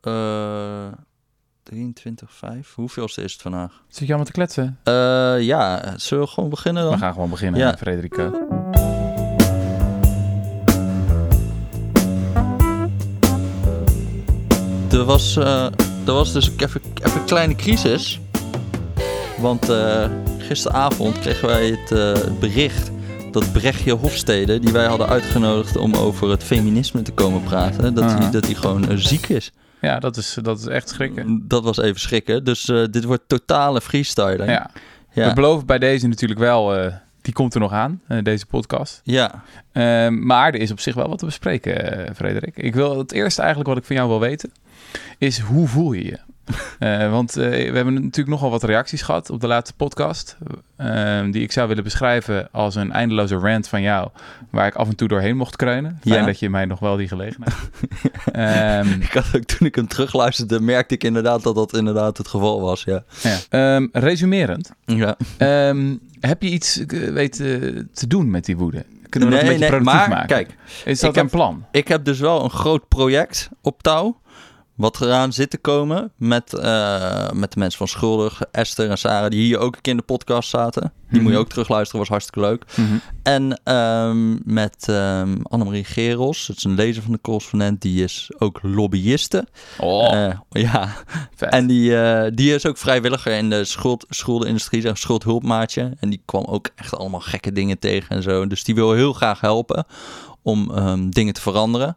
eh 23,5. Hoeveelste is het vandaag? Zit je allemaal te kletsen? Eh, ja, zullen we gewoon beginnen dan? We gaan gewoon beginnen, Ja. Frederico. Er was, eh, er was dus even, even een kleine crisis. Want eh, gisteravond kregen wij het eh, bericht dat Brechtje Hofstede, die wij hadden uitgenodigd om over het feminisme te komen praten, dat hij Aha. dat hij gewoon eh, ziek is. Ja, dat is, dat is echt schrikken. Dat was even schrikken. Dus eh, dit wordt totale freestyling. Ja. ja. We beloven bij deze natuurlijk wel, eh, die komt er nog aan, eh, deze podcast. ja. Ehm, maar er is op zich wel wat te bespreken, Frederik. Ik wil het eerste eigenlijk wat ik van jou wil weten, is hoe voel je je? Eh, want eh, we hebben natuurlijk nogal wat reacties gehad op de laatste podcast. ehm, die ik zou willen beschrijven als een eindeloze rant van jou. Waar ik af en toe doorheen mocht kreunen. Fijn Ja. dat je mij nog wel die gelegenheid. Ehm, Ik had ook, toen ik hem terugluisterde, merkte ik inderdaad dat dat inderdaad het geval was. Ja. ja. Ehm, resumerend. ja. Heb je iets eh, weten te doen met die woede? Kunnen we dat een beetje productief maar maken? kijk, is dat ik heb- een plan? ik heb dus wel een groot project op touw. Wat eraan zit te komen met, eh, met de mensen van Schuldig, Esther en Sarah, die hier ook een keer in de podcast zaten. Die moet je Mhm. ook terugluisteren, was hartstikke leuk. Mhm. En ehm, met ehm Annemarie Geros, dat is een lezer van de correspondent, die is ook lobbyiste. Oh, Eh, ja, vet. en die, eh, die is ook vrijwilliger in de schuld, schuldenindustrie, zeg, schuldhulpmaatje. En die kwam ook echt allemaal gekke dingen tegen en zo. Dus die wil heel graag helpen om ehm, dingen te veranderen.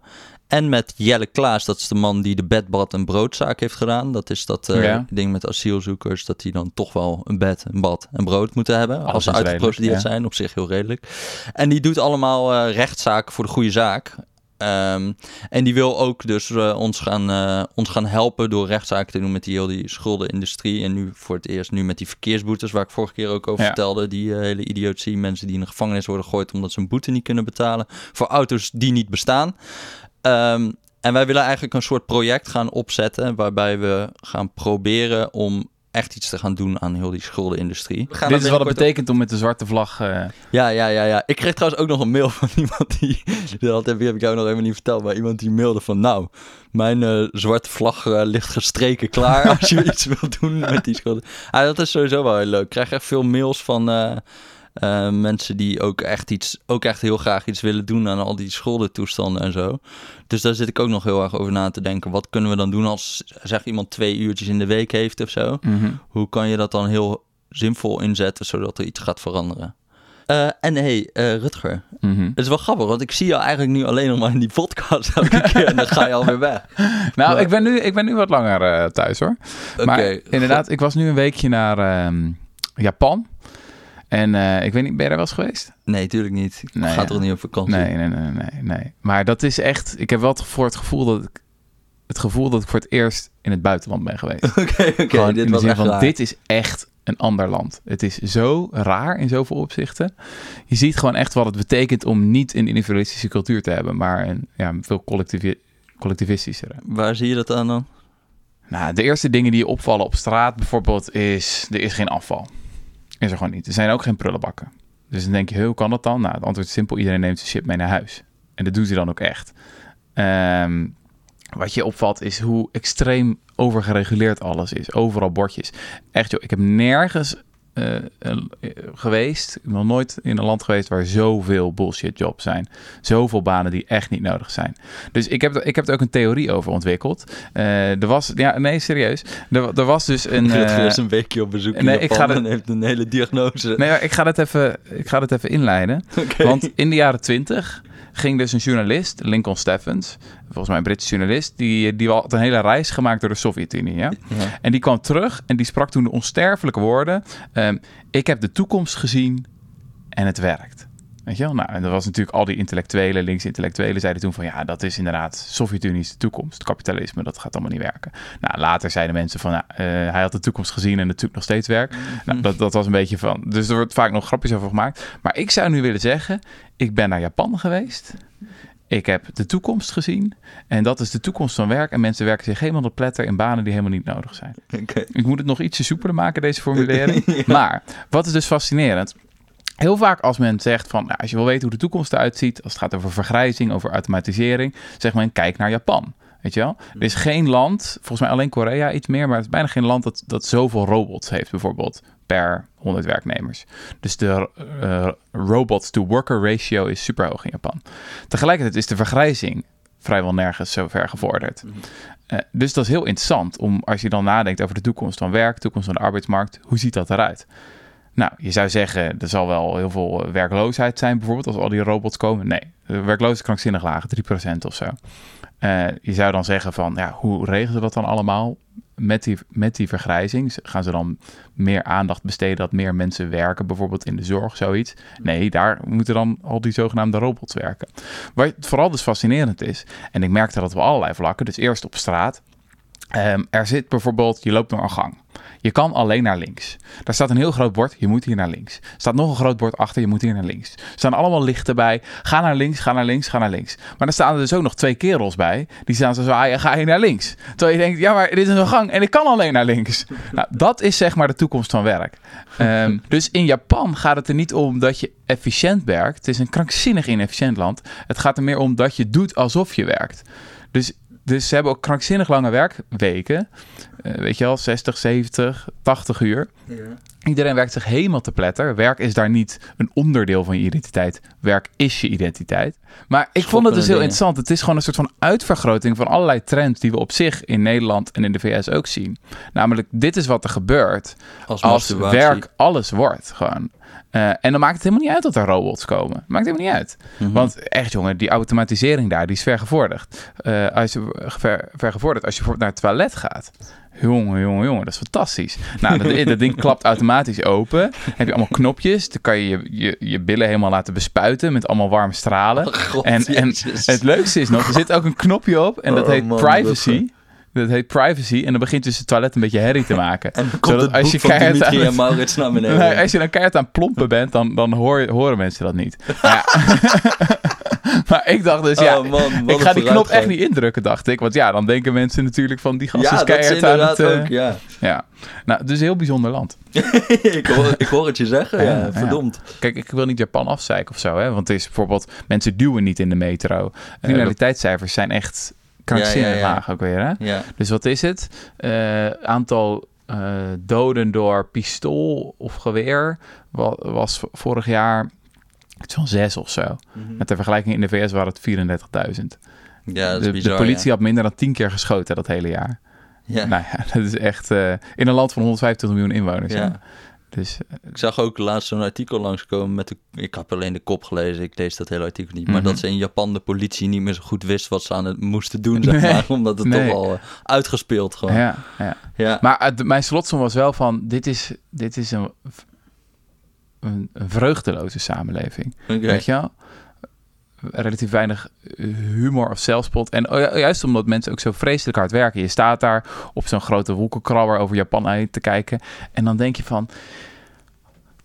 En met Jelle Klaas, dat is de man die de bed, bad en broodzaak heeft gedaan. Dat is dat eh, Ja. ding met asielzoekers, dat die dan toch wel een bed, een bad en brood moeten hebben. Alles als ze uitgeprocedeerd ja. zijn, op zich heel redelijk. En die doet allemaal eh, rechtszaken voor de goede zaak. Ehm, en die wil ook dus eh, ons, gaan, ons gaan helpen door rechtszaken te doen met die heel die schuldenindustrie. En nu voor het eerst nu met die verkeersboetes, waar ik vorige keer ook over Ja. vertelde. Die hele idiotie, mensen die in de gevangenis worden gegooid omdat ze een boete niet kunnen betalen. Voor auto's die niet bestaan. Ehm, en wij willen eigenlijk een soort project gaan opzetten waarbij we gaan proberen om echt iets te gaan doen aan heel die schuldenindustrie. Dit is wat het betekent om met de zwarte vlag... eh, ja, ja, ja, ja. Ik kreeg trouwens ook nog een mail van iemand die... Dat heb, heb ik jou nog helemaal niet verteld. Maar iemand die mailde van... Nou, mijn eh, zwarte vlag eh, ligt gestreken klaar als je iets wilt doen met die schulden. Ah, dat is sowieso wel heel leuk. Ik krijg echt veel mails van eh, mensen die ook echt, iets, ook echt heel graag iets willen doen aan al die schuldentoestanden en zo. Dus daar zit ik ook nog heel erg over na te denken. Wat kunnen we dan doen als zeg iemand twee uurtjes in de week heeft of zo? mhm. Hoe kan je dat dan heel zinvol inzetten zodat er iets gaat veranderen? Eh, en hey, eh, Rutger, Mhm. het is wel grappig, want ik zie jou eigenlijk nu alleen nog maar in die podcast elke keer en dan ga je alweer weg. Nou, Maar- ik ben, nu, ik ben nu wat langer thuis hoor. Maar inderdaad, ik was nu een weekje naar ehm, Japan. En eh, ik weet niet, ben je daar wel eens geweest? Nee, tuurlijk niet. Ik Nee, ga ja. toch niet op vakantie? Nee, nee, nee, nee, nee. Maar dat is echt, ik heb wel voor het gevoel dat ik, het gevoel dat ik voor het eerst in het buitenland ben geweest. Oké, oké, Gewoon dit was echt van, raar. dit is echt een ander land. Het is zo raar in zoveel opzichten. Je ziet gewoon echt wat het betekent om niet een individualistische cultuur te hebben, maar een ja, veel collectivi collectivistischere. Waar zie je dat aan dan? Nou, de eerste dingen die je opvallen op straat bijvoorbeeld is, er is geen afval. Is er gewoon niet. Er zijn ook geen prullenbakken. Dus dan denk je, hoe kan dat dan? Nou, het antwoord is simpel. Iedereen neemt zijn shit mee naar huis. En dat doen ze dan ook echt. Ehm, wat je opvalt is hoe extreem overgereguleerd alles is. Overal bordjes. Echt joh, ik heb nergens eh, geweest, ik ben nog nooit in een land geweest waar zoveel bullshit jobs zijn. Zoveel banen die echt niet nodig zijn. Dus ik heb, er- ik heb er ook een theorie over ontwikkeld. Eh, er was, ja, nee, serieus. Er, er was dus een. Is een weekje op bezoek in nee, ik Japan ga dat- heeft een hele diagnose. nee, maar ik ga dat even, ik ga dat even inleiden. Want in de jaren twintig ging dus een journalist, Lincoln Steffens, volgens mij een Britse journalist, die, die had een hele reis gemaakt door de Sovjet-Unie. Ja? Ja. En die kwam terug en die sprak toen de onsterfelijke woorden: ehm, Ik heb de toekomst gezien en het werkt. Weet je wel? Nou, en dat was natuurlijk al die intellectuelen, linkse intellectuelen, zeiden toen van ja, dat is inderdaad Sovjet-Unie is de toekomst. Kapitalisme, dat gaat allemaal niet werken. Nou, later zeiden mensen van nou, eh, hij had de toekomst gezien en het natuurlijk nog steeds werkt. Nou, dat, dat was een beetje van. Dus er wordt vaak nog grapjes over gemaakt. Maar ik zou nu willen zeggen: ik ben naar Japan geweest. Ik heb de toekomst gezien. En dat is de toekomst van werk. En mensen werken zich helemaal de pletter in banen die helemaal niet nodig zijn. Ik moet het nog ietsje soepeler maken, deze formulering. Maar wat is dus fascinerend? Heel vaak als men zegt van, nou, als je wil weten hoe de toekomst eruit ziet, als het gaat over vergrijzing, over automatisering, zegt men, kijk naar Japan. Weet je wel? Er is geen land, volgens mij alleen Korea iets meer, maar het is bijna geen land dat, dat zoveel robots heeft, bijvoorbeeld per 100 werknemers. Dus de uh, robots to worker ratio is super hoog in Japan. Tegelijkertijd is de vergrijzing vrijwel nergens zo ver gevorderd. Uh, dus dat is heel interessant om als je dan nadenkt over de toekomst van werk, toekomst van de arbeidsmarkt, hoe ziet dat eruit? Nou, je zou zeggen, er zal wel heel veel werkloosheid zijn, bijvoorbeeld, als al die robots komen. Nee, de werkloosheid krankzinnig laag, 3% of zo. Uh, je zou dan zeggen van, ja, hoe regelen ze dat dan allemaal? Met die, met die vergrijzing gaan ze dan meer aandacht besteden dat meer mensen werken, bijvoorbeeld in de zorg, zoiets? Nee, daar moeten dan al die zogenaamde robots werken. Wat vooral dus fascinerend is, en ik merkte dat op allerlei vlakken, dus eerst op straat. Um, er zit bijvoorbeeld, je loopt door een gang. Je kan alleen naar links. Daar staat een heel groot bord, je moet hier naar links. Er staat nog een groot bord achter, je moet hier naar links. Er staan allemaal lichten bij. Ga naar links, ga naar links, ga naar links. Maar er staan er dus ook nog twee kerels bij. Die staan zo zwaaien, ga je naar links. Terwijl je denkt, ja maar dit is een gang en ik kan alleen naar links. Nou, dat is zeg maar de toekomst van werk. Um, dus in Japan gaat het er niet om dat je efficiënt werkt. Het is een krankzinnig inefficiënt land. Het gaat er meer om dat je doet alsof je werkt. Dus dus ze hebben ook krankzinnig lange werkweken. Uh, weet je wel, 60, 70, 80 uur. Ja. Iedereen werkt zich helemaal te pletter. Werk is daar niet een onderdeel van je identiteit. Werk is je identiteit. Maar ik vond het dus heel interessant. Het is gewoon een soort van uitvergroting van allerlei trends die we op zich in Nederland en in de VS ook zien. Namelijk, dit is wat er gebeurt als, als werk alles wordt. Gewoon. Uh, en dan maakt het helemaal niet uit dat er robots komen. Maakt helemaal niet uit. Mm -hmm. Want echt, jongen, die automatisering daar, die is vergevorderd. Uh, als je, ver, vergevorderd als je bijvoorbeeld naar het toilet gaat. Jongen, jongen, jongen, dat is fantastisch. Nou, dat, dat, ding klapt automatisch open. Dan heb je allemaal knopjes. Dan kan je je, je je billen helemaal laten bespuiten met allemaal warme stralen. Oh, God, en, en het leukste is nog, er zit ook een knopje op en dat Oh, heet man, privacy. dat- Dat heet privacy. En dan begint dus het toilet een beetje herrie te maken. En van keihard Dimitri aan en Maurits naar beneden. Als je dan keihard aan plompen bent, dan, dan hoor, horen mensen dat niet. Maar, ik dacht dus, ja, Oh, man, ik ga die knop echt niet indrukken, dacht ik. Want ja, dan denken mensen natuurlijk van die gast ja, is dat is keihard aan het... eh, ook, ja. ja. Nou, dus een heel bijzonder land. ik, hoor, ik hoor het je zeggen, Ja, ja, ja. verdomd. Kijk, ik wil niet Japan afzeiken of zo, hè. Want het is bijvoorbeeld, mensen duwen niet in de metro. Criminaliteitscijfers zijn echt krankzinnig laag ook weer, hè. Ja. Dus wat is het? Eh, aantal eh, doden door pistool of geweer wa- was vorig jaar iets van zes of zo. Met de vergelijking in de VS waren het 34.000. ja, dat is De, bizar. de politie ja. had minder dan tien keer geschoten dat hele jaar. Ja. Nou ja, dat is echt eh, in een land van 150 miljoen inwoners. Ja. Dus Ik zag ook laatst zo'n artikel langskomen met de... Ik heb alleen de kop gelezen, ik lees dat hele artikel niet. Maar Mhm. dat ze in Japan de politie niet meer zo goed wist wat ze aan het moesten doen, zeg maar. Omdat het Nee. toch al eh, uitgespeeld gewoon. ja, ja. Ja. Maar mijn slotsom was wel van, dit is, dit is een, een, een vreugdeloze samenleving. Weet je wel? Relatief weinig humor of zelfspot. En oh juist omdat mensen ook zo vreselijk hard werken. Je staat daar op zo'n grote wolkenkrabber over Japan heen te kijken. En dan denk je van...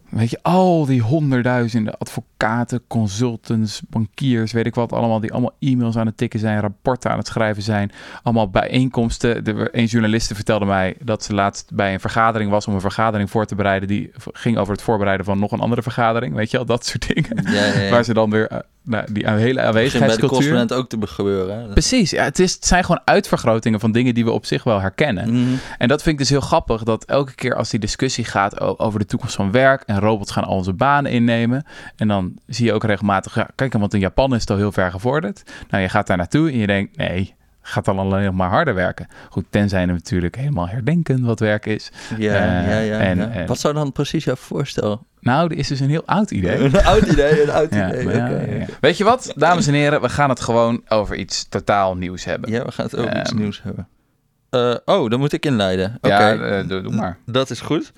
Weet je, al die honderdduizenden advocaten, consultants, bankiers, weet ik wat allemaal, die allemaal e-mails aan het tikken zijn, rapporten aan het schrijven zijn, allemaal bijeenkomsten. Were- een journaliste vertelde mij dat ze laatst bij een vergadering was om een vergadering voor te bereiden die ging over het voorbereiden van nog een andere vergadering, weet je wel, dat soort dingen. Ja, ja, ja. Waar ze dan weer, eh, nou, die hele begint bij de aanwezigheidscultuur. correspondent ook te gebeuren. Hè? Precies, ja, het, is, het zijn gewoon uitvergrotingen van dingen die we op zich wel herkennen. Mhm. En dat vind ik dus heel grappig, dat elke keer als die discussie gaat over de toekomst van werk en robots gaan al onze banen innemen. En dan zie je ook regelmatig, ja, kijk, want in Japan is het al heel ver gevorderd. Nou, je gaat daar naartoe en je denkt, nee, gaat dan alleen nog maar harder werken. Goed, tenzij we natuurlijk helemaal herdenken wat werk is. Ja, Eh, ja, ja, en- ja. en- Wat zou dan precies jouw voorstel? Nou, dit is dus een heel oud idee. Een oud idee, een oud Ja, idee. maar ja. Weet je wat, dames en heren, we gaan het gewoon over iets totaal nieuws hebben. Ja, we gaan het over iets Ehm. nieuws hebben. Eh, oh, dan moet ik inleiden. Oké, Ja, eh, doe, doe maar. dat is goed.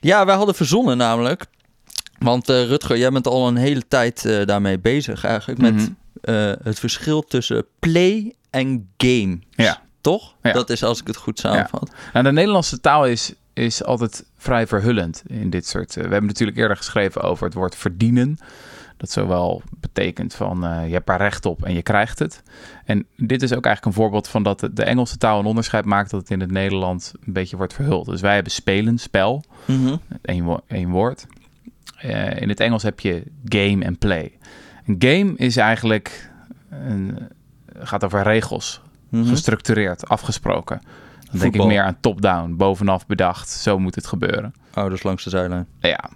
Ja, wij hadden verzonnen namelijk. Want eh, Rutger, jij bent al een hele tijd eh, daarmee bezig eigenlijk. Met Mhm. eh, het verschil tussen play en game. Ja. Toch? Ja. Dat is als ik het goed samenvat. Nou, de Nederlandse taal is, is altijd vrij verhullend in dit soort... eh, we hebben natuurlijk eerder geschreven over het woord verdienen. Dat zowel betekent van eh, je hebt daar recht op en je krijgt het. En dit is ook eigenlijk een voorbeeld van dat de, Engelse taal een onderscheid maakt... dat het in het Nederland een beetje wordt verhuld. Dus wij hebben spelen, spel, één, wo- één woord. Eh, in het Engels heb je game en play. Een game is eigenlijk... Een, gaat over regels. Mhm. gestructureerd, afgesproken. Dan denk ik meer aan top-down, bovenaf bedacht. Zo moet het gebeuren. Ouders langs de zijlijn. Ja.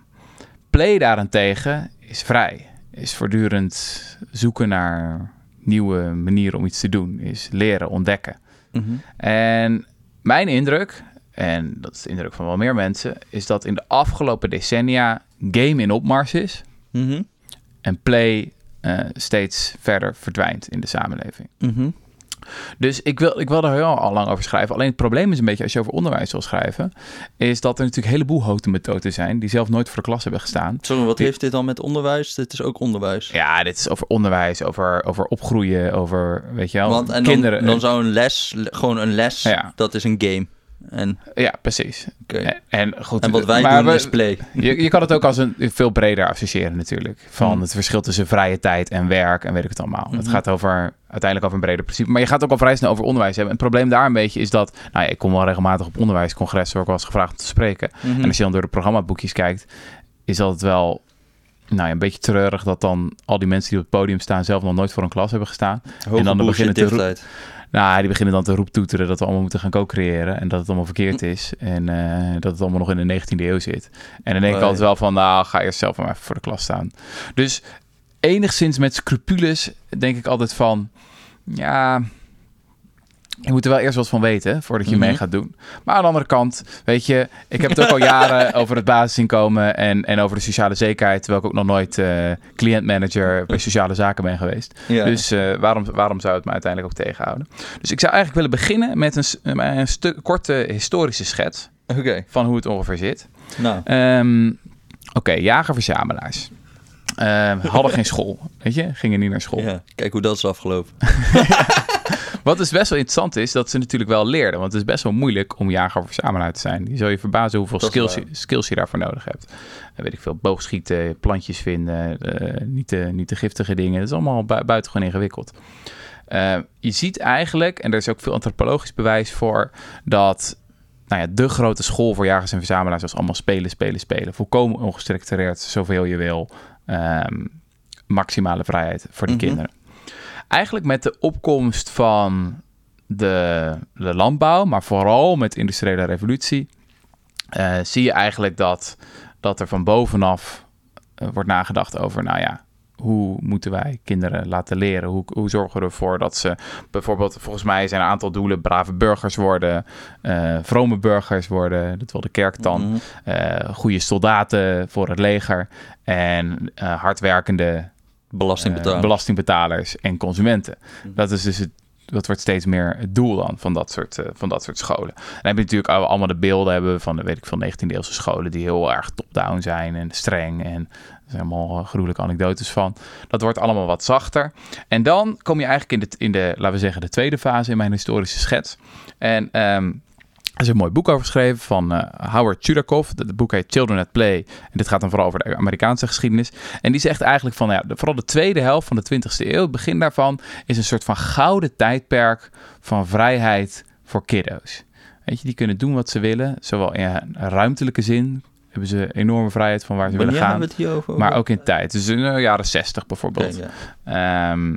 Play daarentegen is vrij. Is voortdurend zoeken naar nieuwe manieren om iets te doen. Is leren, ontdekken. Mhm. En mijn indruk, en dat is de indruk van wel meer mensen, is dat in de afgelopen decennia game in opmars is Mhm. en play eh, steeds verder verdwijnt in de samenleving. Mhm. Dus ik wil, ik wil daar heel al lang over schrijven. Alleen het probleem is een beetje als je over onderwijs wil schrijven, is dat er natuurlijk een heleboel houten methoden zijn die zelf nooit voor de klas hebben gestaan. Sorry, wat Die- heeft dit dan met onderwijs? Dit is ook onderwijs. Ja, dit is over onderwijs, over, over opgroeien, over, weet je wel, Want en dan, kinderen. dan zou een les, gewoon een les, Ja. dat is een game. En, Ja, precies. En, goed, en wat wij maar doen we- is play. Je, je kan het ook als een veel breder associëren natuurlijk. Van Hmm. het verschil tussen vrije tijd en werk en weet ik het allemaal. Het Mhm. gaat over uiteindelijk over een breder principe. Maar je gaat ook al vrij snel over onderwijs hebben. En het probleem daar een beetje is dat... Nou ja, ik kom wel regelmatig op onderwijscongressen... waar ik wel eens gevraagd om te spreken. Mhm. En als je dan door de programmaboekjes kijkt... is dat het wel nou ja, een beetje treurig... dat dan al die mensen die op het podium staan... zelf nog nooit voor een klas hebben gestaan. Hoge en dan beginnen te. Nou, die beginnen dan te roeptoeteren dat we allemaal moeten gaan co-creëren en dat het allemaal verkeerd Hm. is en eh, dat het allemaal nog in de 19e eeuw zit. En dan denk ik Oh, altijd wel van, nou, ga eerst zelf maar even voor de klas staan. Dus enigszins met scrupules denk ik altijd van, ja, je moet er wel eerst wat van weten voordat je Mhm. mee gaat doen. Maar aan de andere kant, weet je, ik heb het ook al jaren over het basisinkomen en, en over de sociale zekerheid, terwijl ik ook nog nooit eh cliëntmanager bij sociale zaken ben geweest. Ja. Dus eh, waarom, waarom zou het me uiteindelijk ook tegenhouden? Dus ik zou eigenlijk willen beginnen met een, met een stuk korte historische schets van hoe het ongeveer zit. nou. Ehm, Oké, jager-verzamelaars. Ehm, hadden geen school, weet je, gingen niet naar school. Ja, kijk hoe dat is afgelopen. Wat dus best wel interessant is, dat ze natuurlijk wel leerden. Want het is best wel moeilijk om jager-verzamelaar te zijn. Je zou je verbazen hoeveel skills, waar. skills je daarvoor nodig hebt. Dan weet ik veel, boogschieten, plantjes vinden, eh, niet, de, niet de giftige dingen. Dat is allemaal bu- buitengewoon ingewikkeld. Eh, je ziet eigenlijk, en er is ook veel antropologisch bewijs voor, dat nou ja, de grote school voor jagers en verzamelaars was allemaal spelen, spelen, spelen. Volkomen ongestructureerd, zoveel je wil. Ehm, maximale vrijheid voor de Mhm. kinderen. Eigenlijk met de opkomst van de, de landbouw, maar vooral met de industriële revolutie, eh, zie je eigenlijk dat, dat er van bovenaf eh, wordt nagedacht over, nou ja, hoe moeten wij kinderen laten leren? Hoe, hoe zorgen we ervoor dat ze bijvoorbeeld, volgens mij zijn een aantal doelen, brave burgers worden, eh, vrome burgers worden, dat wil de kerk dan, eh, goede soldaten voor het leger en eh, hardwerkende Belasting eh, belastingbetalers en consumenten. Mhm. Dat is dus het. Dat wordt steeds meer het doel dan van dat soort, eh, van dat soort scholen. Dan heb je natuurlijk al- allemaal de beelden hebben van de weet ik veel 19e eeuwse scholen die heel erg top-down zijn en streng en er zijn allemaal eh, gruwelijke anekdotes van. Dat wordt allemaal wat zachter. En dan kom je eigenlijk in de, in de laten we zeggen, de tweede fase in mijn historische schets. En er is een mooi boek over geschreven van eh, Howard Chudakov. Het boek heet Children at Play. En dit gaat dan vooral over de Amerikaanse geschiedenis. En die zegt eigenlijk van, nou ja, de- vooral de tweede helft van de 20e eeuw, het begin daarvan, is een soort van gouden tijdperk van vrijheid voor kiddo's. Weet je, die kunnen doen wat ze willen, zowel in ruimtelijke zin hebben ze enorme vrijheid van waar ze Wanneer willen gaan, maar ook in tijd. Dus in de jaren 60 bijvoorbeeld. Ja. Ehm,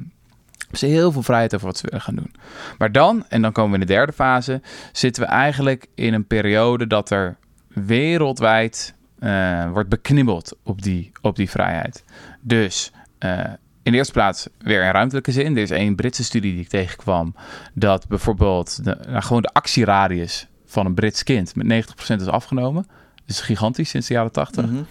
hebben ze heel veel vrijheid over wat ze willen gaan doen. Maar dan, en dan komen we in de derde fase, zitten we eigenlijk in een periode dat er wereldwijd eh, wordt beknibbeld op die, op die vrijheid. Dus eh, in de eerste plaats weer in ruimtelijke zin. Er is één Britse studie die ik tegenkwam, dat bijvoorbeeld de, nou, gewoon de actieradius van een Brits kind met 90% is afgenomen. Dat is gigantisch sinds de jaren 80. Mhm.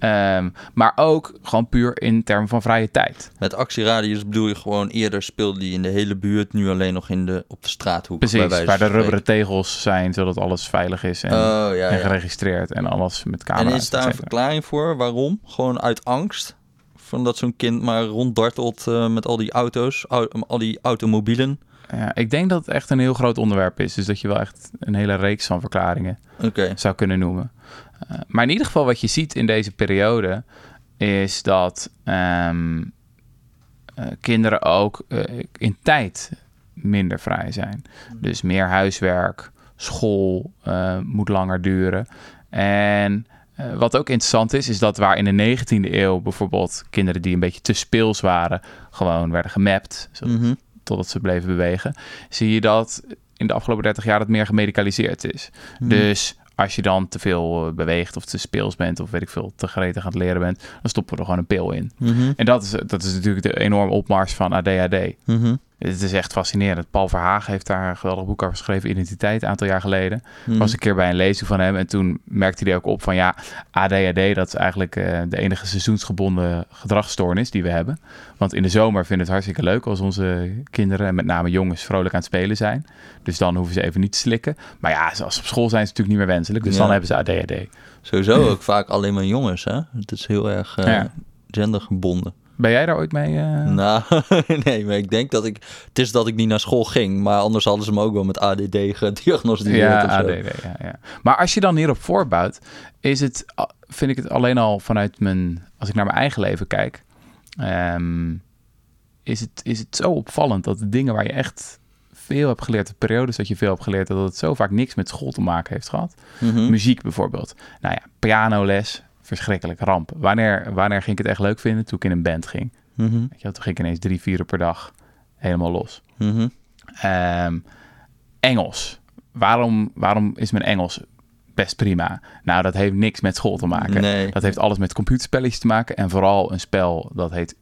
Ehm, maar ook gewoon puur in termen van vrije tijd. Met actieradius bedoel je gewoon eerder speelde die in de hele buurt, nu alleen nog in de, op de straathoek. bij Precies, wijze waar de rubberen tegels zijn, zodat alles veilig is en. Oh ja, en geregistreerd en alles met En camera's. is daar een verklaring voor? Waarom? Gewoon uit angst? Van dat zo'n kind maar ronddartelt eh, met al die auto's, au- al die automobielen. Ja, ik denk dat het echt een heel groot onderwerp is. Dus dat je wel echt een hele reeks van verklaringen zou kunnen noemen. Eh, maar in ieder geval wat je ziet in deze periode is dat ehm, eh, kinderen ook eh, in tijd minder vrij zijn. Dus meer huiswerk, school moet langer duren. En wat ook interessant is, is dat waar in de 19e eeuw bijvoorbeeld kinderen die een beetje te speels waren, gewoon werden gemapt. Zodat Mhm. totdat ze bleven bewegen, zie je dat in de afgelopen 30 jaar het meer gemedicaliseerd is. Hmm. Dus als je dan te veel eh, beweegt of te speels bent of weet ik veel, te gretig aan het leren bent, dan stoppen we er gewoon een pil in. Mhm. En dat is, dat is natuurlijk de enorme opmars van ADHD. Mhm. Het is echt fascinerend. Paul Verhagen heeft daar een geweldig boek over geschreven, Identiteit, een aantal jaar geleden. Mhm. was een keer bij een lezing van hem en toen merkte hij ook op van ja, ADHD, dat is eigenlijk eh, de enige seizoensgebonden gedragsstoornis die we hebben. Want in de zomer vinden het hartstikke leuk als onze kinderen, en met name jongens, vrolijk aan het spelen zijn. Dus dan hoeven ze even niet te slikken. Maar ja, als ze op school zijn, is het natuurlijk niet meer wenselijk. Dus Ja. dan hebben ze ADHD. Sowieso ook vaak alleen maar jongens, hè? Het is heel erg eh, Ja. gendergebonden. Ben jij daar ooit mee? eh? Nou, nee, maar ik denk dat ik... Het is dat ik niet naar school ging, maar anders hadden ze me ook wel met ADD gediagnosticeerd Ja, of zo. ADD, ja, ja. Maar als je dan hierop voorbouwt, is het, vind ik het alleen al vanuit mijn, als ik naar mijn eigen leven kijk, ehm, is, het, is het zo opvallend dat de dingen waar je echt veel hebt geleerd, de periodes dat je veel hebt geleerd, dat het zo vaak niks met school te maken heeft gehad. Mhm. Muziek bijvoorbeeld. Nou ja, pianoles, verschrikkelijk ramp. Wanneer, wanneer ging ik het echt leuk vinden? Toen ik in een band ging. Mhm. Weet je, wel, toen ging ik ineens drie, vier uur per dag helemaal los. Mhm. Ehm, Engels. Waarom, waarom is mijn Engels best prima? Nou, dat heeft niks met school te maken. Nee. Dat heeft alles met computerspelletjes te maken. En vooral een spel dat heet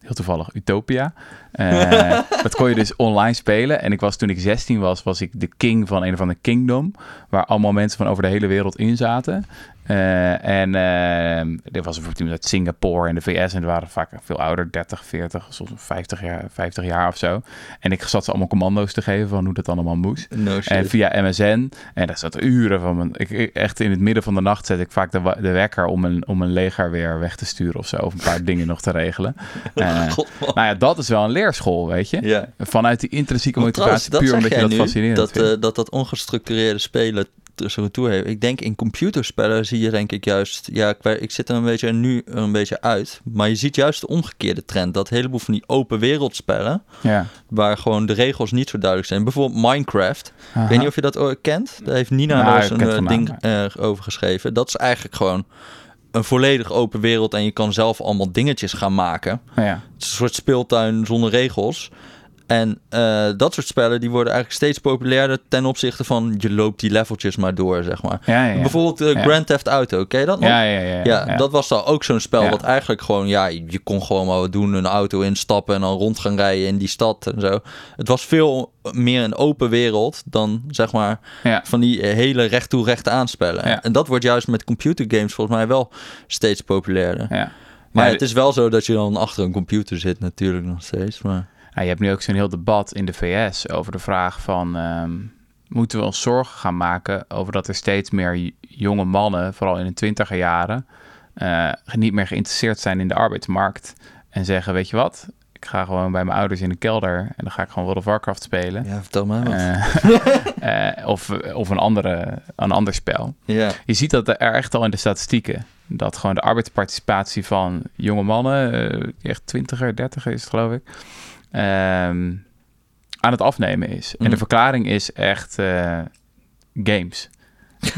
heel toevallig Utopia. Eh, dat kon je dus online spelen. En ik was toen ik 16 was, was ik de king van een of andere kingdom. Waar allemaal mensen van over de hele wereld in zaten. Eh, en eh, er was bijvoorbeeld uit Singapore en de VS. En die waren vaak veel ouder, 30, 40, soms 50 jaar, 50 jaar of zo. En ik zat ze allemaal commando's te geven van hoe dat allemaal moest. No. En via MSN. En daar zat uren van mijn. Ik, echt in het midden van de nacht zet ik vaak de, de wekker om een, om een leger weer weg te sturen of zo. Of een paar dingen nog te regelen. Eh, God, nou ja, dat is wel een leerschool, weet je. Ja. Vanuit die intrinsieke motivatie, trouwens, puur omdat je dat nu, fascinerend dat, vindt. eh, dat dat ongestructureerde spelen tussen retour heeft. Ik denk in computerspellen zie je denk ik juist... Ja, ik, weet- ik zit er een beetje nu een beetje uit. Maar je ziet juist de omgekeerde trend. Dat een heleboel van die open wereldspellen... ja. waar gewoon de regels niet zo duidelijk zijn. Bijvoorbeeld Minecraft. Aha. Ik weet niet of je dat ooit kent. Daar heeft Nina Nou, ik een eh, ding eh, over geschreven. Dat is eigenlijk gewoon een volledig open wereld... en je kan zelf allemaal dingetjes gaan maken. ja. Het is een soort speeltuin zonder regels. En eh, dat soort spellen die worden eigenlijk steeds populairder ten opzichte van je loopt die leveltjes maar door, zeg maar. Ja, ja, ja. Bijvoorbeeld eh. Grand Theft Auto, ken je dat nog? Ja, ja, ja, dat was dan ook zo'n spel wat eigenlijk gewoon, ja, je kon gewoon maar wat doen, een auto instappen en dan rond gaan rijden in die stad en zo. Het was veel meer een open wereld dan, zeg maar, van die eh, hele recht toe recht aanspellen. En dat wordt juist met computergames volgens mij wel steeds populairder. Ja. Maar het is wel zo dat je dan achter een computer zit natuurlijk nog steeds, maar... Je hebt nu ook zo'n heel debat in de VS over de vraag van... ehm, moeten we ons zorgen gaan maken over dat er steeds meer jonge mannen... vooral in de twintiger jaren... eh, niet meer geïnteresseerd zijn in de arbeidsmarkt... en zeggen, weet je wat... ik ga gewoon bij mijn ouders in de kelder... en dan ga ik gewoon World of Warcraft spelen... Ja, vertel wat. Eh, eh, of, of een, andere, een ander spel. ja. Je ziet dat er echt al in de statistieken. Dat gewoon de arbeidsparticipatie van jonge mannen, echt twintiger, dertiger is het geloof ik, ehm, aan het afnemen is. En de Mhm. verklaring is echt eh, games.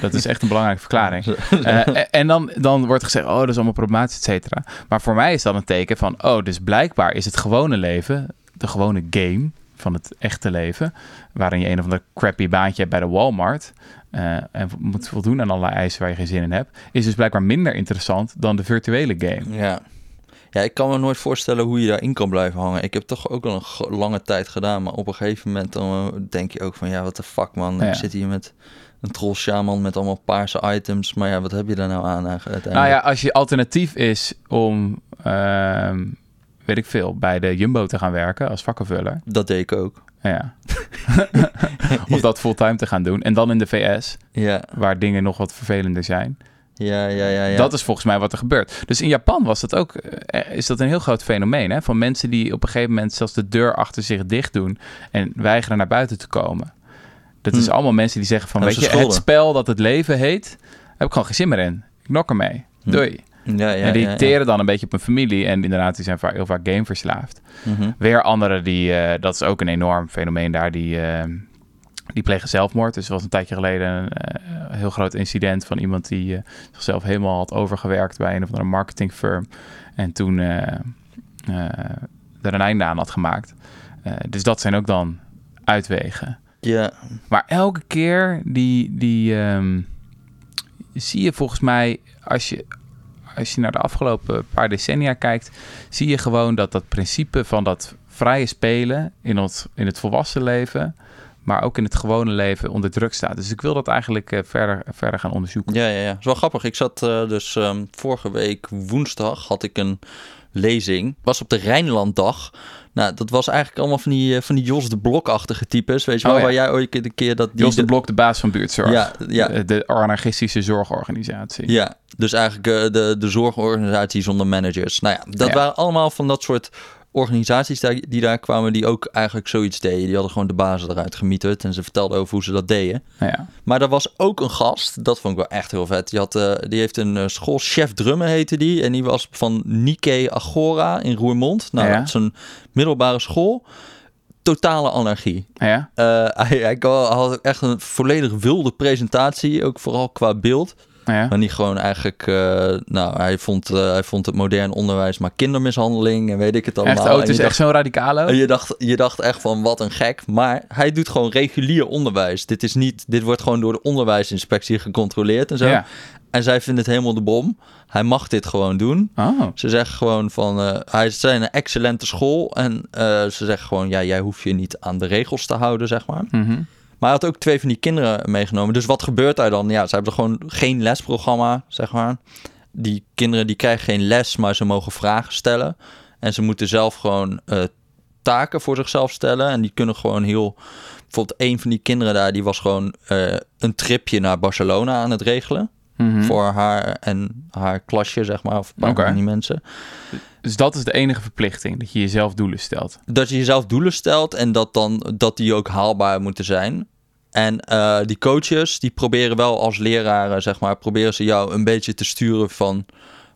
Dat is echt een belangrijke verklaring. Eh, en- dan, dan wordt gezegd, oh, dat is allemaal problematisch, et cetera. Maar voor mij is dat een teken van, oh, dus blijkbaar is het gewone leven, de gewone game van het echte leven, waarin je een of ander crappy baantje hebt bij de Walmart eh, en moet voldoen aan allerlei eisen waar je geen zin in hebt, is dus blijkbaar minder interessant dan de virtuele game. Ja. Ja, ik kan me nooit voorstellen hoe je daarin kan blijven hangen. Ik heb toch ook al een lange tijd gedaan, maar op een gegeven moment dan eh, denk je ook van, ja, wat de fuck man. Ja. Ik zit hier met een troll shaman met allemaal paarse items, maar ja, wat heb je daar nou aan eigenlijk Nou uiteindelijk? ja, als je alternatief is om, ehm, weet ik veel, bij de Jumbo te gaan werken als vakkenvuller. Dat deed ik ook. Ja. of dat fulltime te gaan doen. En dan in de VS, Ja, waar dingen nog wat vervelender zijn. Ja, ja, ja. ja. Dat is volgens mij wat er gebeurt. Dus in Japan was dat ook, eh, is dat een heel groot fenomeen. Hè? Van mensen die op een gegeven moment zelfs de deur achter zich dicht doen en weigeren naar buiten te komen. Dat is Hm. allemaal mensen die zeggen van, Dat weet je, schulden. het spel dat het leven heet, heb ik gewoon geen zin meer in. Ik nok ermee. Hm. Doei. Ja, ja, en die ja, ja. teren dan een beetje op een familie. En inderdaad, die zijn vaak, heel vaak gameverslaafd. Mhm. Weer anderen, die, eh, dat is ook een enorm fenomeen daar, die, eh, die plegen zelfmoord. Dus er was een tijdje geleden een eh, heel groot incident van iemand die eh, zichzelf helemaal had overgewerkt bij een of andere marketingfirm. En toen eh, er een einde aan had gemaakt. Dus dat zijn ook dan uitwegen. Ja, Maar elke keer die, die ehm, zie je volgens mij, als je, als je naar de afgelopen paar decennia kijkt, zie je gewoon dat dat principe van dat vrije spelen in het, in het volwassen leven, maar ook in het gewone leven onder druk staat. Dus ik wil dat eigenlijk eh, verder, verder gaan onderzoeken. ja, ja. ja. Het is wel grappig. Ik zat eh, dus ehm, vorige week woensdag had ik een lezing. Was op de Rijnlanddag. Nou, dat was eigenlijk allemaal van die, eh, van die Jos de Blok-achtige types. Weet je wel, Oh, ja. waar jij ooit een keer dat... Die Jos de Blok, de baas van buurtzorg. Ja, ja. De, de anarchistische zorgorganisatie. Ja, dus eigenlijk de, de zorgorganisatie zonder managers. Nou ja, dat Ja. waren allemaal van dat soort organisaties die daar kwamen... die ook eigenlijk zoiets deden. Die hadden gewoon de basis eruit gemieterd... en ze vertelden over hoe ze dat deden. Ja. Maar er was ook een gast, dat vond ik wel echt heel vet. Die, had, eh, die heeft een eh, school, Chef Drummen heette die. En die was van Nike Agora in Roermond. Nou, Ja. dat is een middelbare school. Totale anarchie. Ja. Eh, hij, hij had echt een volledig wilde presentatie, ook vooral qua beeld. Ja. Maar niet gewoon eigenlijk, eh, nou, hij vond, eh, hij vond het modern onderwijs maar kindermishandeling en weet ik het allemaal. Echt, oh, het En is echt zo'n radicale. en je dacht, je dacht echt van wat een gek. Maar hij doet gewoon regulier onderwijs. Dit, is niet, dit wordt gewoon door de onderwijsinspectie gecontroleerd en zo. Ja. En zij vinden het helemaal de bom. Hij mag dit gewoon doen. Oh. Ze zeggen gewoon van, eh, hij zijn een excellente school. En ze zeggen gewoon, ja, jij hoeft je niet aan de regels te houden, zeg maar. Mhm. Maar hij had ook twee van die kinderen meegenomen. Dus wat gebeurt daar dan? Ja, ze hebben gewoon geen lesprogramma, zeg maar. Die kinderen die krijgen geen les, maar ze mogen vragen stellen. En ze moeten zelf gewoon eh, taken voor zichzelf stellen. En die kunnen gewoon heel... Bijvoorbeeld een van die kinderen daar, die was gewoon eh, een tripje naar Barcelona aan het regelen. Mhm. Voor haar en haar klasje, zeg maar. Of een paar van die mensen. Dus dat is de enige verplichting, dat je jezelf doelen stelt. dat je jezelf doelen stelt en dat dan dat die ook haalbaar moeten zijn. En eh, die coaches die proberen wel als leraren zeg maar proberen ze jou een beetje te sturen van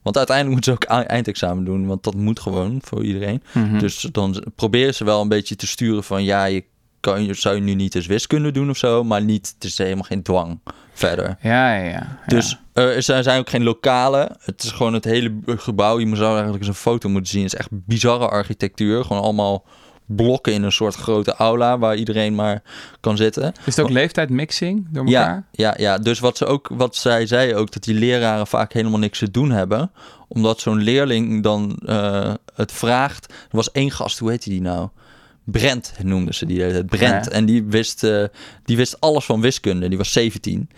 want uiteindelijk moeten ze ook eindexamen doen want dat moet gewoon voor iedereen. Mhm. Dus dan proberen ze wel een beetje te sturen van ja je kan je zou je nu niet eens wiskunde doen of zo, maar niet het is helemaal geen dwang verder. Ja, ja, ja. Dus eh, er zijn zijn ook geen lokalen. Het is gewoon het hele gebouw. Je zou eigenlijk eens een foto moeten zien. Het is echt bizarre architectuur. Gewoon allemaal blokken in een soort grote aula waar iedereen maar kan zitten. Is het ook leeftijdmixing door Ja, elkaar? ja, ja, dus wat, ze ook, wat zij zei ook, dat die leraren vaak helemaal niks te doen hebben. Omdat zo'n leerling dan eh, het vraagt. Er was één gast, hoe heette die nou? Brent noemden ze die. Brent. Ja. En die wist, eh, die wist alles van wiskunde. Die was 17.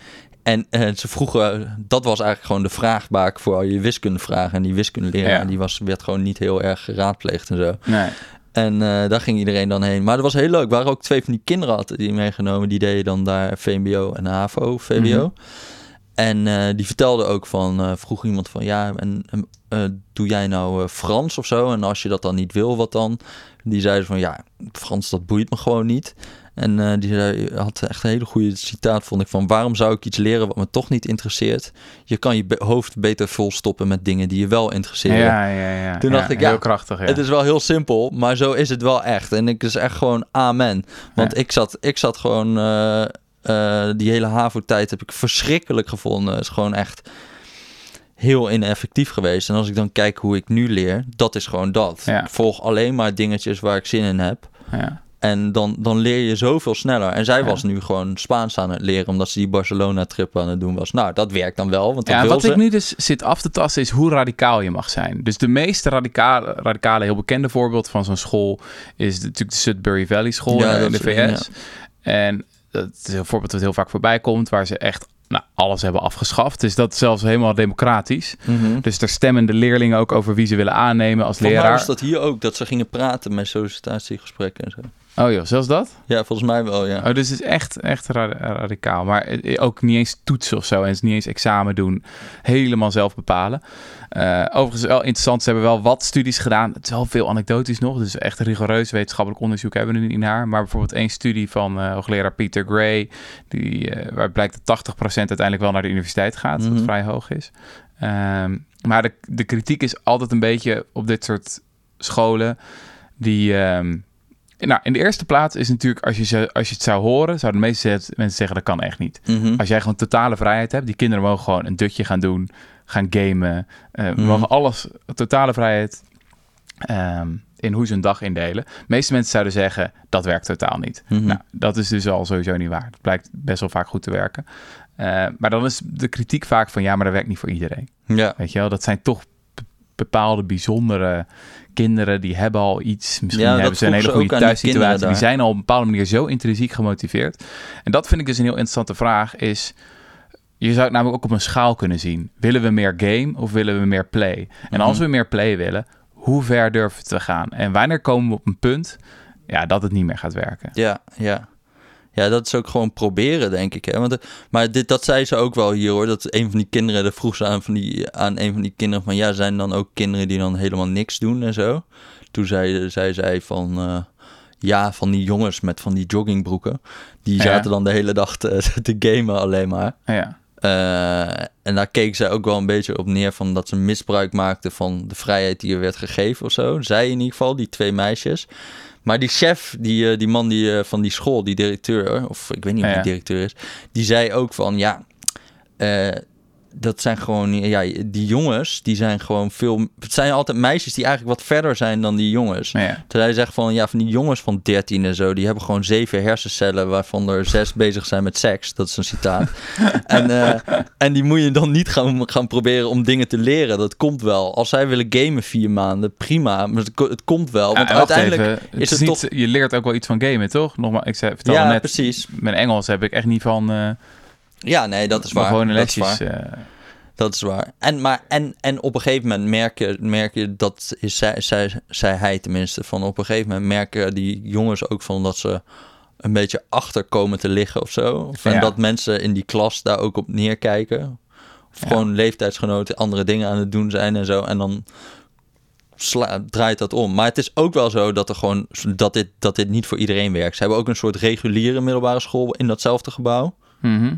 En eh, ze vroegen, dat was eigenlijk gewoon de vraagbaak voor al je wiskundevragen. En die wiskundeleraar, Ja. die was, werd gewoon niet heel erg geraadpleegd en zo. Nee. En eh, daar ging iedereen dan heen. Maar dat was heel leuk. Er waren ook twee van die kinderen hadden die meegenomen. Die deden dan daar VMBO en HAVO, VWO. Mhm. En eh, die vertelde ook van, eh, vroeg iemand van, ja, en doe jij nou Frans of zo? En als je dat dan niet wil, wat dan? Die zeiden van, ja, Frans, dat boeit me gewoon niet. En eh, die zei, had echt een hele goede citaat, vond ik, van waarom zou ik iets leren wat me toch niet interesseert? Je kan je hoofd beter volstoppen met dingen die je wel interesseren. Ja, ja, ja. Toen Ja, dacht ik, heel ja, krachtig, ja. Het is wel heel simpel, maar zo is het wel echt. En ik is echt gewoon amen. Want Ja. ik, zat, ik zat gewoon... eh, eh, die hele HAVO-tijd heb ik verschrikkelijk gevonden. Het is gewoon echt heel ineffectief geweest. En als ik dan kijk hoe ik nu leer, dat is gewoon dat. Ik volg alleen maar dingetjes waar ik zin in heb. ja. En dan, dan leer je zoveel sneller. En zij Ja. was nu gewoon Spaans aan het leren, omdat ze die Barcelona-trip aan het doen was. Nou, dat werkt dan wel, want dat Ja, wil wat ze. ik nu dus zit af te tasten is hoe radicaal je mag zijn. Dus de meest radicale, radicale heel bekende voorbeeld van zo'n school is natuurlijk de Sudbury Valley School Ja, in dat de VS. En dat is een voorbeeld dat heel vaak voorbij komt, waar ze echt nou, alles hebben afgeschaft. Dus dat is zelfs helemaal democratisch. Mhm. Dus daar stemmen de leerlingen ook over wie ze willen aannemen als Volgens leraar. was dat hier ook, dat ze gingen praten met sollicitatiegesprekken en zo. Oh joh, zelfs dat? Ja, volgens mij wel, ja. Oh, dus het is echt, echt ra- radicaal. Maar eh, ook niet eens toetsen of zo. En niet eens examen doen. Helemaal zelf bepalen. Eh, overigens wel interessant. Ze hebben wel wat studies gedaan. Het is wel veel anekdotisch nog. Dus echt rigoureus wetenschappelijk onderzoek hebben we nu niet naar. Maar bijvoorbeeld één studie van eh, hoogleraar Peter Gray. Die, eh, waar blijkt dat 80% uiteindelijk wel naar de universiteit gaat. Wat Mhm. vrij hoog is. Ehm, maar de, de kritiek is altijd een beetje op dit soort scholen. Die... ehm, nou, in de eerste plaats is natuurlijk, als je, als je het zou horen, zouden de meeste mensen zeggen dat kan echt niet. Mhm. Als jij gewoon totale vrijheid hebt, die kinderen mogen gewoon een dutje gaan doen, gaan gamen, Mhm. mogen alles, totale vrijheid. Ehm, in hoe ze een dag indelen. De meeste mensen zouden zeggen, dat werkt totaal niet. Mhm. Nou, dat is dus al sowieso niet waar. Het blijkt best wel vaak goed te werken. Eh, maar dan is de kritiek vaak van, ja, maar dat werkt niet voor iedereen. Ja, Weet je wel, dat zijn toch bepaalde bijzondere kinderen die hebben al iets. Misschien Ja, hebben ze een hele goede die thuissituatie. Die, zijn al op een bepaalde manier zo intrinsiek gemotiveerd. En dat vind ik dus een heel interessante vraag. Is je zou het namelijk ook op een schaal kunnen zien. Willen we meer game of willen we meer play? En als Mhm. we meer play willen, hoe ver durven we te gaan? En wanneer komen we op een punt ja, dat het niet meer gaat werken? ja, ja. Ja, dat is ook gewoon proberen, denk ik. Hè? Want, eh, maar dit, dat zei ze ook wel hier hoor. Dat een van die kinderen, dat vroeg ze aan, van die, aan een van die kinderen van... Ja, zijn dan ook kinderen die dan helemaal niks doen en zo? Toen zei, zei zij van... eh, ja, van die jongens met van die joggingbroeken. Die Ja. zaten dan de hele dag te, te gamen alleen maar. Ja, Eh, en daar keek zij ook wel een beetje op neer van dat ze misbruik maakten van de vrijheid die er werd gegeven of zo. Zij in ieder geval, die twee meisjes. Maar die chef, die, eh, die man die, eh, van die school, die directeur, of ik weet niet wie ja. die directeur is, die zei ook van ja, eh, dat zijn gewoon, ja, die jongens, die zijn gewoon veel, het zijn altijd meisjes die eigenlijk wat verder zijn dan die jongens. ja. Terwijl hij zegt van, ja, van die jongens van 13 en zo, die hebben gewoon zeven hersencellen waarvan er zes bezig zijn met seks. Dat is een citaat. en, eh, en die moet je dan niet gaan, gaan proberen om dingen te leren. Dat komt wel. Als zij willen gamen vier maanden, prima. Maar het, ko- het komt wel. Want Ja, uiteindelijk even, het is is het niet, toch... Je leert ook wel iets van gamen, toch? Nogmaals, ik zei, vertelde Ja, net, precies. mijn Engels heb ik echt niet van... eh Ja, nee, dat is maar waar. gewoon dat is waar. eh, Dat is waar. En, maar, en, en op een gegeven moment merk je, merk je dat is zij, zij, zei hij tenminste, van op een gegeven moment merken die jongens ook van dat ze een beetje achter komen te liggen of zo. Of, en dat mensen in die klas daar ook op neerkijken. Of Ja. gewoon leeftijdsgenoten andere dingen aan het doen zijn en zo. En dan sla- draait dat om. Maar het is ook wel zo dat er gewoon dat dit, dat dit niet voor iedereen werkt. Ze hebben ook een soort reguliere middelbare school in datzelfde gebouw. mhm.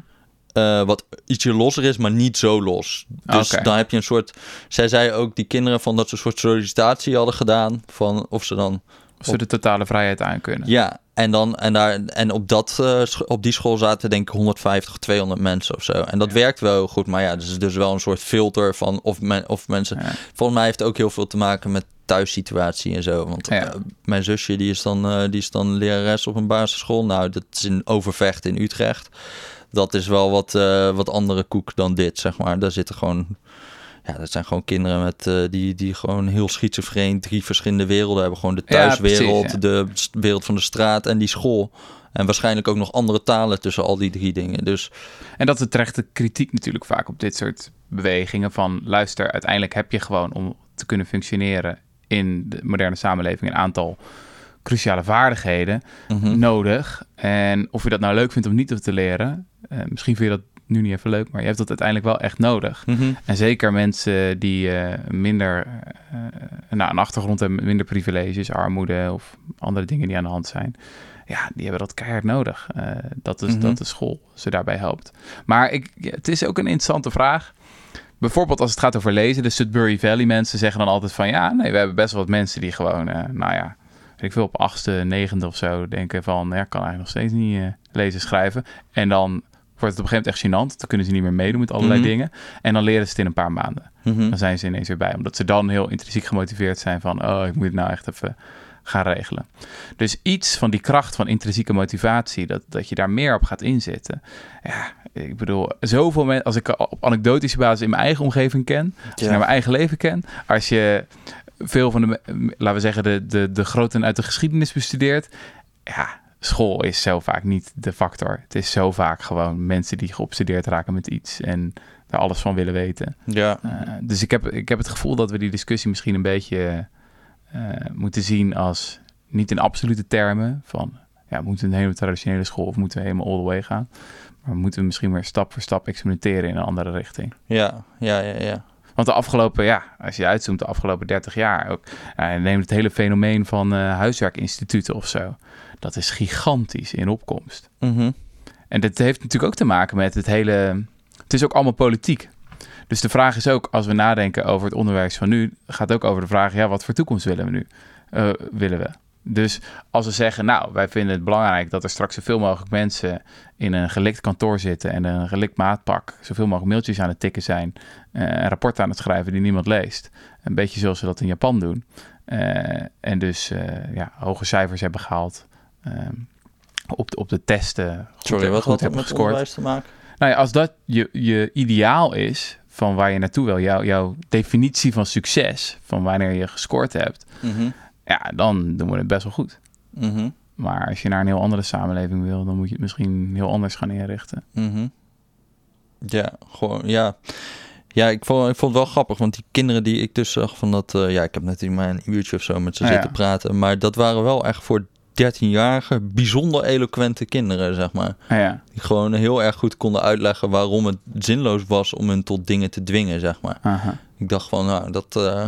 Eh, wat ietsje losser is, maar niet zo los. Dus dan heb je een soort. Zij zei ook die kinderen van dat ze een soort sollicitatie hadden gedaan. Van of ze dan. Of ze de totale vrijheid aan kunnen. Ja, en dan en daar en op dat eh, op die school zaten denk ik 150, 200 mensen of zo. En dat Ja. werkt wel goed. Maar ja, dus dus wel een soort filter van of men, of mensen. Ja. Volgens mij heeft het ook heel veel te maken met thuissituatie en zo. Want Ja. eh, mijn zusje die is dan die is dan lerares op een basisschool. Nou, dat is in Overvecht in Utrecht. Dat is wel wat, eh, wat andere koek dan dit, zeg maar. Daar zitten gewoon... Ja, dat zijn gewoon kinderen met, eh, die, die gewoon heel schizofreen drie verschillende werelden hebben. Gewoon de Ja, thuiswereld, precies, de wereld van de straat en die school. En waarschijnlijk ook nog andere talen tussen al die drie dingen. Dus En dat is terechte kritiek natuurlijk vaak op dit soort bewegingen. Van luister, uiteindelijk heb je gewoon om te kunnen functioneren in de moderne samenleving een aantal cruciale vaardigheden mhm. nodig. En of je dat nou leuk vindt om niet te leren, eh, misschien vind je dat nu niet even leuk, maar je hebt dat uiteindelijk wel echt nodig. Mhm. En zeker mensen die eh, minder eh, nou, een achtergrond hebben, minder privileges, armoede of andere dingen die aan de hand zijn. Ja, die hebben dat keihard nodig. Dat, is, Mhm. dat de school ze daarbij helpt. Maar ik, het is ook een interessante vraag. Bijvoorbeeld als het gaat over lezen, de Sudbury Valley mensen zeggen dan altijd van... ja, nee, we hebben best wel wat mensen die gewoon, nou ja, ik veel, op achtste, negende of zo denken van... ja, ik kan eigenlijk nog steeds niet lezen, schrijven. En dan wordt het op een gegeven moment echt gênant. Dan kunnen ze niet meer meedoen met allerlei Mhm. dingen. En dan leren ze het in een paar maanden. Mhm. Dan zijn ze ineens weer bij. Omdat ze dan heel intrinsiek gemotiveerd zijn van... oh, ik moet het nou echt even gaan regelen. Dus iets van die kracht van intrinsieke motivatie... dat, dat je daar meer op gaat inzetten. Ja, ik bedoel, zoveel mensen... als ik op anekdotische basis in mijn eigen omgeving ken... als ik naar mijn eigen leven ken... als je veel van de, laten we zeggen... de, de, de groten uit de geschiedenis bestudeert... ja, school is zo vaak niet de factor. Het is zo vaak gewoon mensen die geobsedeerd raken met iets... en daar alles van willen weten. Ja. Uh, dus ik heb, ik heb het gevoel dat we die discussie misschien een beetje uh, moeten zien als niet in absolute termen van ja, moeten we een hele traditionele school of moeten we helemaal all the way gaan. Maar moeten we misschien weer stap voor stap experimenteren in een andere richting. Ja, ja, ja, ja. Want de afgelopen, ja, als je uitzoomt, de afgelopen 30 jaar ook, neem het hele fenomeen van uh, huiswerkinstituten of zo. Dat is gigantisch in opkomst. Mm -hmm. En dat heeft natuurlijk ook te maken met het hele. Het is ook allemaal politiek. Dus de vraag is ook, als we nadenken over het onderwijs van nu, gaat ook over de vraag: ja, wat voor toekomst willen we nu? Uh, willen we? Dus als we zeggen, nou, wij vinden het belangrijk dat er straks zoveel mogelijk mensen in een gelikt kantoor zitten en een gelikt maatpak, zoveel mogelijk mailtjes aan het tikken zijn, uh, en rapporten aan het schrijven die niemand leest. Een beetje zoals ze dat in Japan doen. eh, en dus eh, ja, hoge cijfers hebben gehaald. op, de, op de testen goed, Sorry, wat goed had dat met gescoord. onderwijs te maken? Nou ja, als dat je, je ideaal is van waar je naartoe wil, jouw jouw definitie van succes, van wanneer je gescoord hebt, Mhm, ja, dan doen we het best wel goed. mhm, Maar als je naar een heel andere samenleving wil, dan moet je het misschien heel anders gaan inrichten. mhm. Ja, gewoon, ja. Ja, ik vond, ik vond het wel grappig, want die kinderen die ik dus zag van dat... eh, ja, ik heb natuurlijk maar een uurtje of zo met ze zitten praten. Maar dat waren wel echt voor 13-jarige bijzonder eloquente kinderen, zeg maar. Ah, ja, Die gewoon heel erg goed konden uitleggen waarom het zinloos was om hen tot dingen te dwingen, zeg maar. aha. Ik dacht van, nou, dat, eh,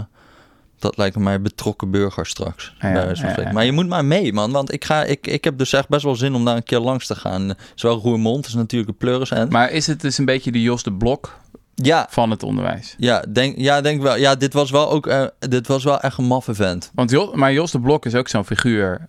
dat lijkt mij betrokken burger straks. Ja, bij. Maar je moet maar mee, man. Want ik, ga, ik, ik heb dus echt best wel zin om daar een keer langs te gaan. Zowel Roermond is natuurlijk een pleurisend. Maar is het dus een beetje de Jos de Blok Ja, van het onderwijs? ja, denk, ja, denk wel. Ja, dit was wel ook eh, dit was wel echt een maf event. Want Jos, maar Jos de Blok is ook zo'n figuur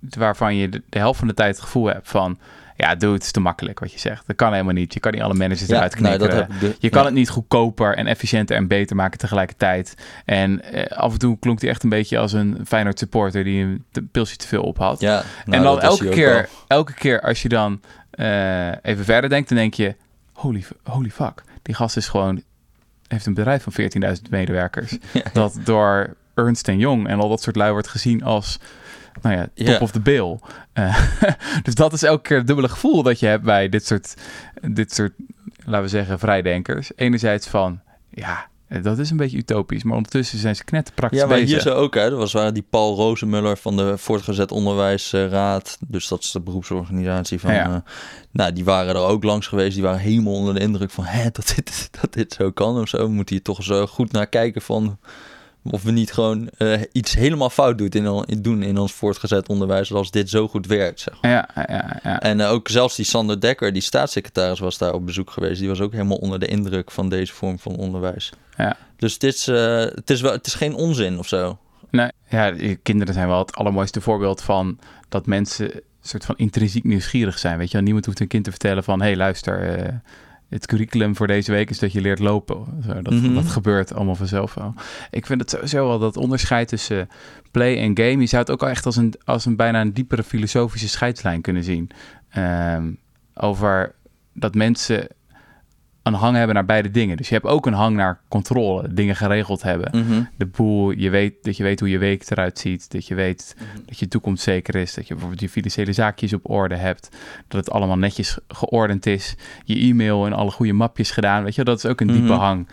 waarvan je de, de helft van de tijd het gevoel hebt van... Ja, doe het is te makkelijk wat je zegt. Dat kan helemaal niet. Je kan niet alle managers eruit nou, heb ik de- Je kan ja. het niet goedkoper en efficiënter en beter maken tegelijkertijd. En eh, af en toe klonk hij echt een beetje als een Feyenoord supporter die een pilsje te veel op had. Ja, nou, en dan dat was elke keer, elke keer als je dan eh, even verder denkt, dan denk je... Holy, holy fuck, die gast is gewoon, heeft een bedrijf van 14.000 medewerkers. Dat door Ernst Young en al dat soort lui wordt gezien als... Nou ja, top of the bill. Eh, dus dat is elke keer het dubbele gevoel dat je hebt bij dit soort, dit soort, laten we zeggen, vrijdenkers. Enerzijds van, ja, dat is een beetje utopisch, maar ondertussen zijn ze knetterpraktisch Ja, maar bezig. hier zo ook, hè. Dat was waar die Paul Rozenmuller van de Voortgezet Onderwijsraad. Dus dat is de beroepsorganisatie van... Ja. eh, nou, die waren er ook langs geweest. Die waren helemaal onder de indruk van... Hè, dat dit, dat dit zo kan of zo. We moeten hier toch zo goed naar kijken van... Of we niet gewoon eh, iets helemaal fout doen in, doen in ons voortgezet onderwijs... als dit zo goed werkt, zeg maar. Ja, ja, ja. En eh, ook zelfs die Sander Dekker, die staatssecretaris, was daar op bezoek geweest. Die was ook helemaal onder de indruk van deze vorm van onderwijs. Ja. Dus het is, eh, het, is wel, het is geen onzin of zo. Nee, ja, kinderen zijn wel het allermooiste voorbeeld van dat mensen een soort van intrinsiek nieuwsgierig zijn. Weet je, niemand hoeft een kind te vertellen van, hé hey, luister, het curriculum voor deze week is dat je leert lopen. Zo, dat, Mhm. dat gebeurt allemaal vanzelf wel. Ik vind het sowieso wel dat onderscheid tussen play en game. Je zou het ook al echt als een, als een bijna een diepere filosofische scheidslijn kunnen zien. Ehm, over dat mensen een hang hebben naar beide dingen. Dus je hebt ook een hang naar controle, dingen geregeld hebben Mhm. de boel, je weet, dat je weet hoe je week eruit ziet, dat je weet dat je toekomst zeker is, dat je bijvoorbeeld je financiële zaakjes op orde hebt, dat het allemaal netjes geordend is, je e-mail in alle goede mapjes gedaan, weet je, dat is ook een diepe Mhm. hang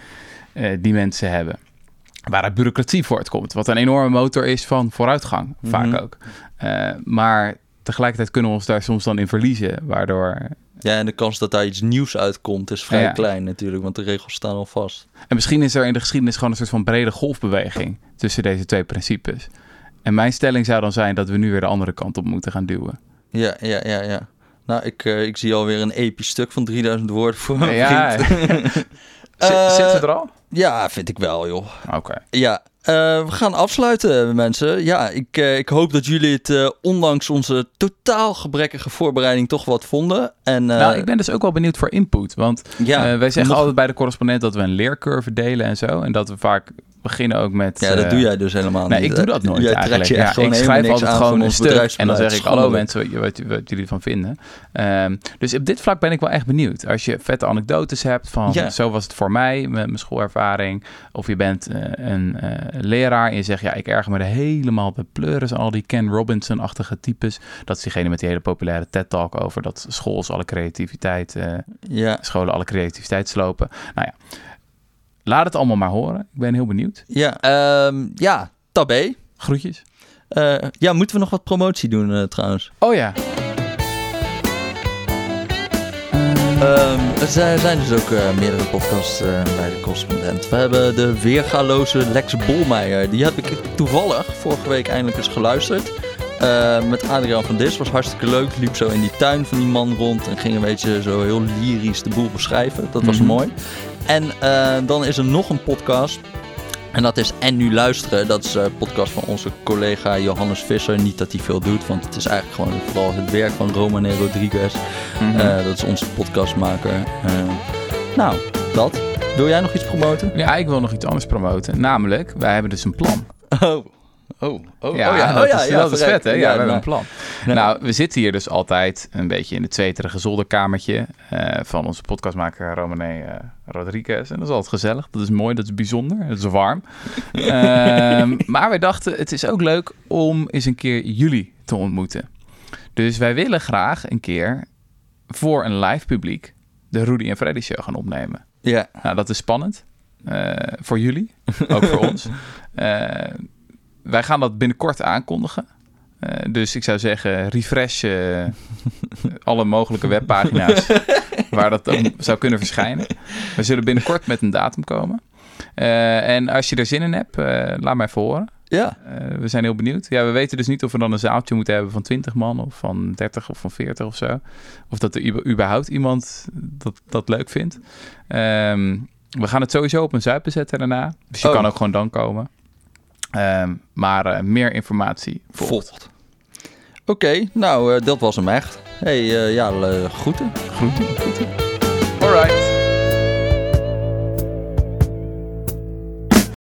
eh, die mensen hebben. Waaruit bureaucratie voortkomt, wat een enorme motor is van vooruitgang, vaak Mhm. ook. Eh, maar tegelijkertijd kunnen we ons daar soms dan in verliezen, waardoor... Ja, en de kans dat daar iets nieuws uitkomt is vrij Ja. klein natuurlijk, want de regels staan al vast. En misschien is er in de geschiedenis gewoon een soort van brede golfbeweging tussen deze twee principes. En mijn stelling zou dan zijn dat we nu weer de andere kant op moeten gaan duwen. Ja, ja, ja, ja. Nou, ik, eh, ik zie alweer een episch stuk van 3000 woorden voor mijn Ja. vriend. Zit, Eh, zit ze er al? Ja, vind ik wel, joh. Oké. Ja, eh, we gaan afsluiten, mensen. Ja, ik, eh, ik hoop dat jullie het eh, ondanks onze totaal gebrekkige voorbereiding toch wat vonden. En, nou, ik ben dus ook wel benieuwd voor input. Want ja, wij zeggen nog- altijd bij de correspondent dat we een leercurve delen en zo. En dat we vaak beginnen ook met... Ja, dat eh, doe jij dus helemaal Nee, niet. ik doe dat nooit Jij eigenlijk. je Ja, ik schrijf altijd gewoon een stuk en dan zeg ik, hallo mensen, wat, wat, wat jullie ervan vinden. Ehm, dus op dit vlak ben ik wel echt benieuwd. Als je vette anekdotes hebt van Ja. zo was het voor mij met mijn schoolervaring. Of je bent eh, een eh, leraar en je zegt ja, ik erger me er helemaal bij pleuris al die Ken Robinson-achtige types. Dat is diegene met die hele populaire TED-talk over dat schools alle creativiteit, Ja, scholen alle creativiteit slopen. Nou ja, laat het allemaal maar horen. Ik ben heel benieuwd. ja, ehm, ja, tabé. Groetjes. Eh, ja, moeten we nog wat promotie doen eh, trouwens? Oh ja. Ehm, er zijn zijn dus ook eh, meerdere podcasts bij de correspondent. We hebben de weergaloze Lex Bolmeijer. Die heb ik toevallig vorige week eindelijk eens geluisterd. Eh, met Adriaan van Dis. Was hartstikke leuk. Liep zo in die tuin van die man rond. En ging een beetje zo heel lyrisch de boel beschrijven. Dat was Mhm. mooi. En eh, dan is er nog een podcast. En dat is En Nu Luisteren. Dat is een podcast van onze collega Johannes Visser. Niet dat hij veel doet, want het is eigenlijk gewoon vooral het werk van Romane Rodriguez. Mhm. Eh, dat is onze podcastmaker. Eh, nou, dat. Wil jij nog iets promoten? Ja, ik wil nog iets anders promoten. Namelijk, wij hebben dus een plan. Oh, Oh, oh, Ja, oh ja, dat, oh ja, is, ja, dat is verrek. vet, hè? Ja, we Ja, hebben nou, een plan. Nee. Nou, we zitten hier dus altijd een beetje in het zweterige zolderkamertje eh, van onze podcastmaker Romane eh, Rodriguez. En dat is altijd gezellig, dat is mooi, dat is bijzonder, dat is warm. Ehm, maar wij dachten, het is ook leuk om eens een keer jullie te ontmoeten. Dus wij willen graag een keer voor een live publiek de Rudy en Freddy show gaan opnemen. Ja, Nou, dat is spannend. eh, voor jullie, ook voor ons. Wij gaan dat binnenkort aankondigen. Eh, dus ik zou zeggen, refresh eh, alle mogelijke webpagina's waar dat dan zou kunnen verschijnen. We zullen binnenkort met een datum komen. Eh, en als je er zin in hebt, laat mij even horen. ja. We zijn heel benieuwd. Ja, we weten dus niet of we dan een zaaltje moeten hebben van 20 man of van 30 of van 40 of zo. Of dat er überhaupt iemand dat, dat leuk vindt. Ehm, we gaan het sowieso op een zuipen zetten daarna. Dus je Oh. kan ook gewoon dan komen. Ehm, maar eh, meer informatie volgt. Oké, nou, eh, dat was hem echt. hey, eh, ja, groeten. Groeten. groeten. All right.